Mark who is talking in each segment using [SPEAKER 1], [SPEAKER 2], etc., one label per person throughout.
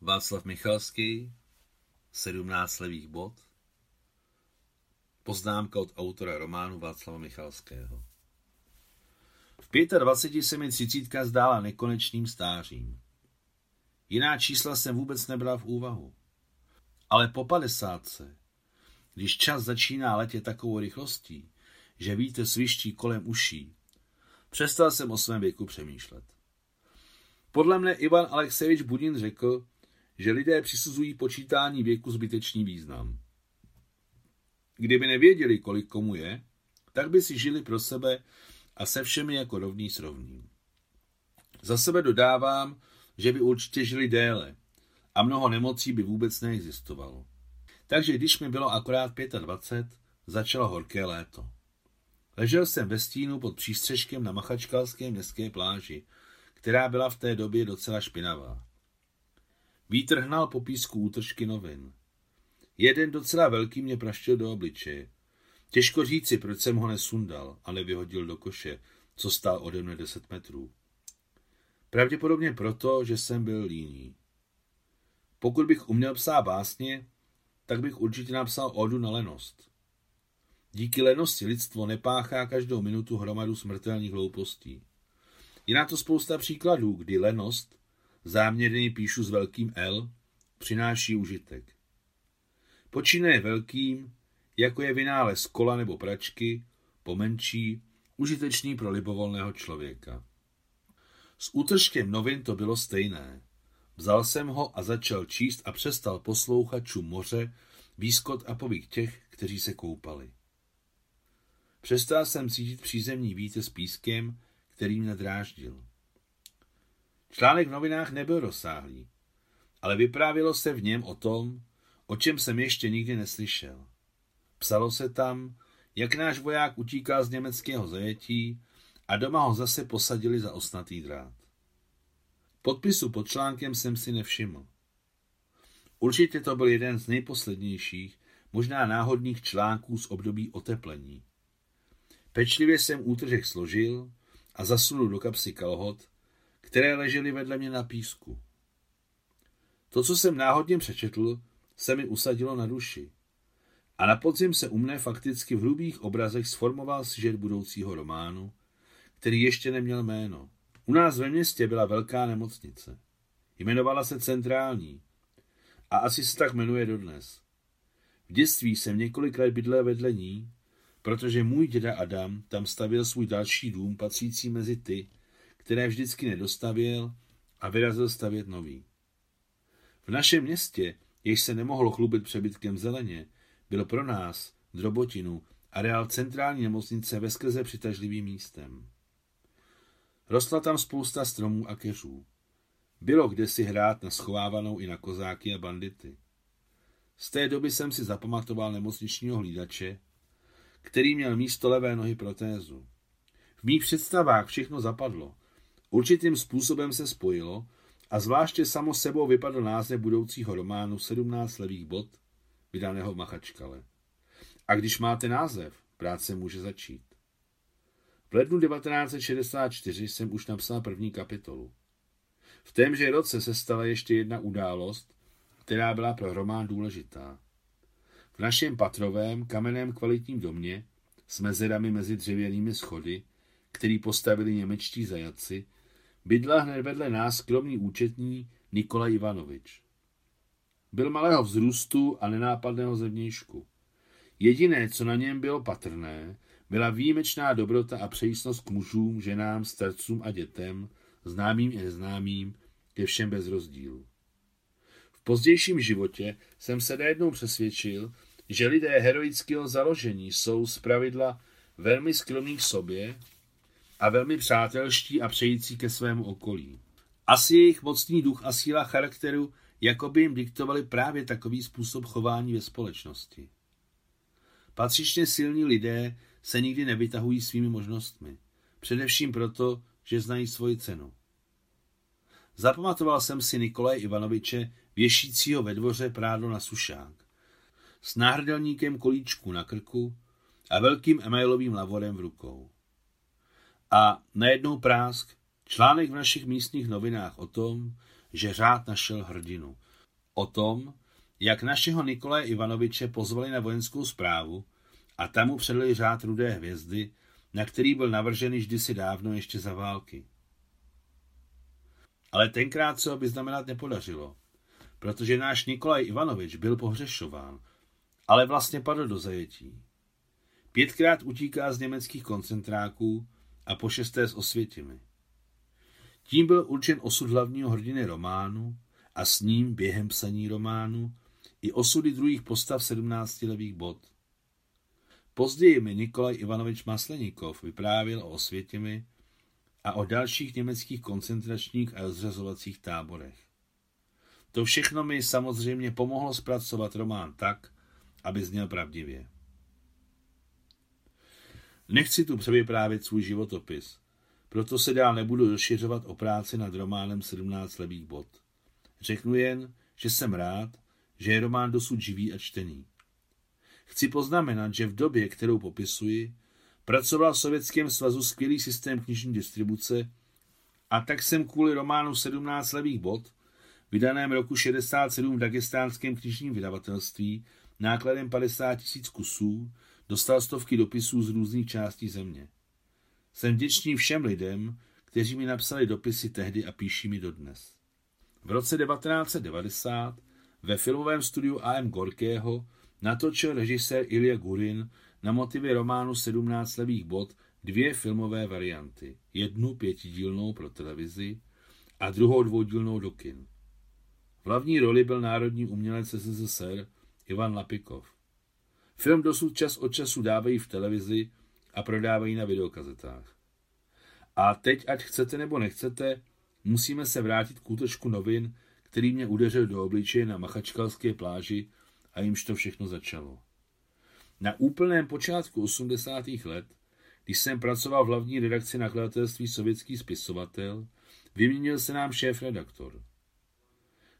[SPEAKER 1] Václav Michalský, 17 levých bod, poznámka od autora románu Václava Michalského. V 25 se mi třicítka zdála nekonečným stářím. Jiná čísla jsem vůbec nebrala v úvahu. Ale po padesátce, když čas začíná letět takovou rychlostí, že vítr sviští kolem uší, přestal jsem o svém věku přemýšlet. Podle mne Ivan Alexejevič Budin řekl, že lidé přisuzují počítání věku zbytečný význam. Kdyby nevěděli, kolik komu je, tak by si žili pro sebe a se všemi jako rovný s rovným. Za sebe dodávám, že by určitě žili déle a mnoho nemocí by vůbec neexistovalo. Takže když mi bylo akorát 25, začalo horké léto. Ležel jsem ve stínu pod přístřežkem na Machačkalské městské pláži, která byla v té době docela špinavá. Vítr hnal po písku útržky novin. Jeden docela velký mě praštil do obličeje. Těžko říci, proč jsem ho nesundal a nevyhodil do koše, co stál ode mne deset metrů. Pravděpodobně proto, že jsem byl líný. Pokud bych uměl psát básně, tak bych určitě napsal odu na lenost. Díky lenosti lidstvo nepáchá každou minutu hromadu smrtelných hloupostí. Je na to spousta příkladů, kdy lenost, záměrně píšu s velkým L, přináší užitek. Počínaje velkým, jako je vynález kola nebo pračky, pomenší, užitečný pro libovolného člověka. S útržkem novin to bylo stejné. Vzal jsem ho a začal číst a přestal poslouchat čum moře, výskot a povyk těch, kteří se koupali. Přestal jsem cítit přízemní vítr s pískem, který mě dráždil. Článek v novinách nebyl rozsáhlý, ale vyprávělo se v něm o tom, o čem jsem ještě nikdy neslyšel. Psalo se tam, jak náš voják utíkal z německého zajetí a doma ho zase posadili za osnatý drát. Podpisu pod článkem jsem si nevšiml. Určitě to byl jeden z nejposlednějších, možná náhodných článků z období oteplení. Pečlivě jsem útržek složil a zasunul do kapsy kalhot, které ležely vedle mě na písku. To, co jsem náhodně přečetl, se mi usadilo na duši. A na podzim se u mne fakticky v hrubých obrazech sformoval sižet budoucího románu, který ještě neměl jméno. U nás ve městě byla velká nemocnice. Jmenovala se Centrální a asi se tak jmenuje dodnes. V dětství jsem několik let bydlel vedle ní, protože můj děda Adam tam stavil svůj další dům patřící mezi ty, které vždycky nedostavěl a vyrazil stavět nový. V našem městě, jež se nemohlo chlubit přebytkem zeleně, byl pro nás, drobotinu, areál centrální nemocnice veskrze přitažlivým místem. Rostla tam spousta stromů a keřů. Bylo kde si hrát na schovávanou i na kozáky a bandity. Z té doby jsem si zapamatoval nemocničního hlídače, který měl místo levé nohy protézu. V mých představách všechno zapadlo. Určitým způsobem se spojilo a zvláště samo sebou vypadl název budoucího románu 17 levých bod, vydaného v Machačkale. A když máte název, práce může začít. V lednu 1964 jsem už napsal první kapitolu. V témže roce se stala ještě jedna událost, která byla pro román důležitá. V našem patrovém kamenném kvalitním domě s mezerami mezi dřevěnými schody, který postavili němečtí zajatci, bydla hned vedle nás skromný účetní Nikolaj Ivanovič. Byl malého vzrůstu a nenápadného zevnějšku. Jediné, co na něm bylo patrné, byla výjimečná dobrota a přejistnost k mužům, ženám, starcům a dětem, známým i neznámým, ke všem bez rozdílu. V pozdějším životě jsem se najednou přesvědčil, že lidé heroického založení jsou zpravidla velmi skromní k sobě a velmi přátelští a přející ke svému okolí. Asi jejich mocný duch a síla charakteru jako by jim diktovali právě takový způsob chování ve společnosti. Patřičně silní lidé se nikdy nevytahují svými možnostmi. Především proto, že znají svoji cenu. Zapamatoval jsem si Nikolaje Ivanoviče, věšícího ve dvoře prádlo na sušák. S náhrdelníkem kolíčku na krku a velkým emailovým lavorem v rukou. A najednou prásk, článek v našich místních novinách o tom, že řád našel hrdinu. o tom, jak našeho Nikolaje Ivanoviče pozvali na vojenskou zprávu a tam mu předali řád rudé hvězdy, na který byl navržen již kdysi dávno ještě za války. Ale tenkrát se ho vyznamenat nepodařilo, protože náš Nikolaj Ivanovič byl pohřešován, ale vlastně padl do zajetí. Pětkrát utíká z německých koncentráků a po šesté z Osvětimi. Tím byl určen osud hlavního hrdiny románu a s ním během psaní románu i osudy druhých postav 17 levých bod. Později mi Nikolaj Ivanovič Maslenikov vyprávěl o Osvětimi a o dalších německých koncentračních a rozřazovacích táborech. To všechno mi samozřejmě pomohlo zpracovat román tak, aby zněl pravdivě. Nechci tu převyprávět svůj životopis, proto se dál nebudu rozšiřovat o práci nad románem 17 levých bod. Řeknu jen, že jsem rád, že je román dosud živý a čtený. Chci poznamenat, že v době, kterou popisuji, pracoval v Sovětském svazu skvělý systém knižní distribuce a tak jsem kvůli románu 17 levých bod, vydaném roku 67 v dagestánském knižním vydavatelství, nákladem 50 tisíc kusů, dostal stovky dopisů z různých částí země. Jsem vděčný všem lidem, kteří mi napsali dopisy tehdy a píší mi dodnes. V roce 1990 ve filmovém studiu A.M. Gorkého natočil režisér Ilya Gurin na motivy románu 17 levých bod dvě filmové varianty. Jednu pětidílnou pro televizi a druhou dvoudílnou do kin. V hlavní roli byl národní umělec SSSR Ivan Lapikov. Film dosud čas od času dávají v televizi a prodávají na videokazetách. A teď, ať chcete nebo nechcete, musíme se vrátit k útočku novin, který mě udeřil do obličeje na Machačkalské pláži a jimž to všechno začalo. Na úplném počátku 80. let, když jsem pracoval v hlavní redakci nakladatelství Sovětský spisovatel, vyměnil se nám šéf-redaktor.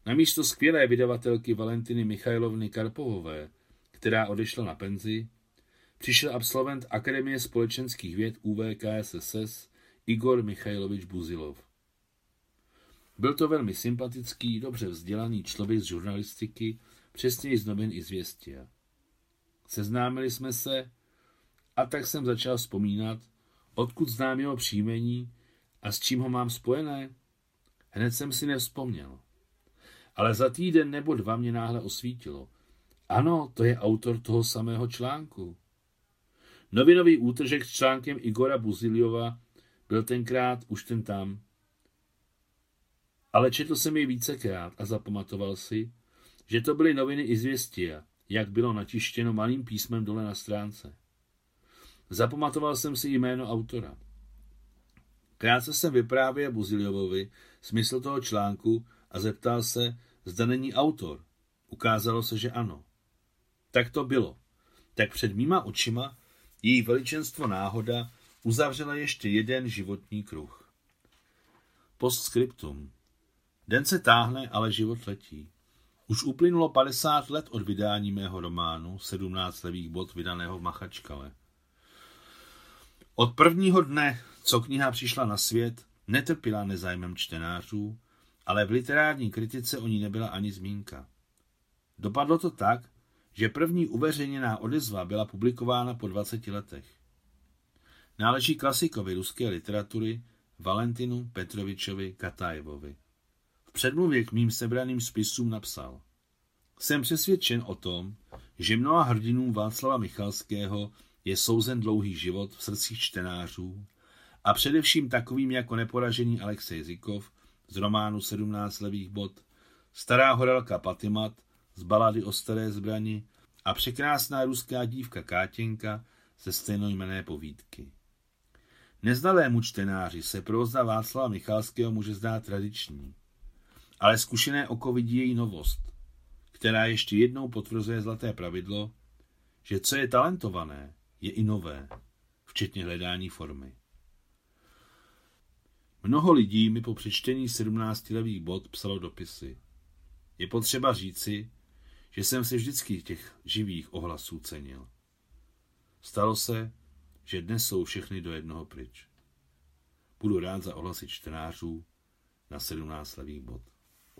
[SPEAKER 1] Na místo skvělé vydavatelky Valentiny Michailovny Karpovové, která odešla na penzi, přišel absolvent Akademie společenských věd UVKSSS Igor Michailovič Buzilov. Byl to velmi sympatický, dobře vzdělaný člověk z žurnalistiky, přesněji z novin i zvěstia. Seznámili jsme se a tak jsem začal vzpomínat, odkud znám jeho příjmení a s čím ho mám spojené. Hned jsem si nevzpomněl. Ale za týden nebo dva mě náhle osvítilo. Ano, to je autor toho samého článku. Novinový útržek s článkem Igora Buziliova byl tenkrát už ten tam. Ale četl jsem ji vícekrát a zapamatoval si, že to byly noviny Izvěstia, jak bylo natištěno malým písmem dole na stránce. Zapamatoval jsem si jméno autora. Krátce jsem vyprávěl Buziliovovi smysl toho článku a zeptal se, zda není autor. Ukázalo se, že ano. Tak to bylo. Tak před mýma očima její veličenstvo náhoda uzavřela ještě jeden životní kruh. Postscriptum. Den se táhne, ale život letí. Už uplynulo 50 let od vydání mého románu 17 levých bod vydaného v Machačkale. Od prvního dne, co kniha přišla na svět, netrpěla nezájmem čtenářů, ale v literární kritice o ní nebyla ani zmínka. Dopadlo to tak, že první uveřejněná odezva byla publikována po 20 letech. Náleží klasikovi ruské literatury Valentinu Petrovičovi Katajevovi. V předmluvě k mým sebraným spisům napsal Jsem přesvědčen o tom, že mnoha hrdinům Václava Michalského je souzen dlouhý život v srdcích čtenářů a především takovým jako neporažený Alexej Zikov z románu 17 levých bod, stará horelka Patimat z balady o staré zbrani a překrásná ruská dívka Kátěnka ze stejnojmené povídky. Neznalému čtenáři se próza Václava Michalského může zdát tradiční, ale zkušené oko vidí její novost, která ještě jednou potvrzuje zlaté pravidlo, že co je talentované, je i nové, včetně hledání formy. Mnoho lidí mi po přečtení 17 levých bod psalo dopisy. Je potřeba říci, že jsem si vždycky těch živých ohlasů cenil. Stalo se, že dnes jsou všechny do jednoho pryč. Budu rád za ohlasy čtenářů na 17 levých bod.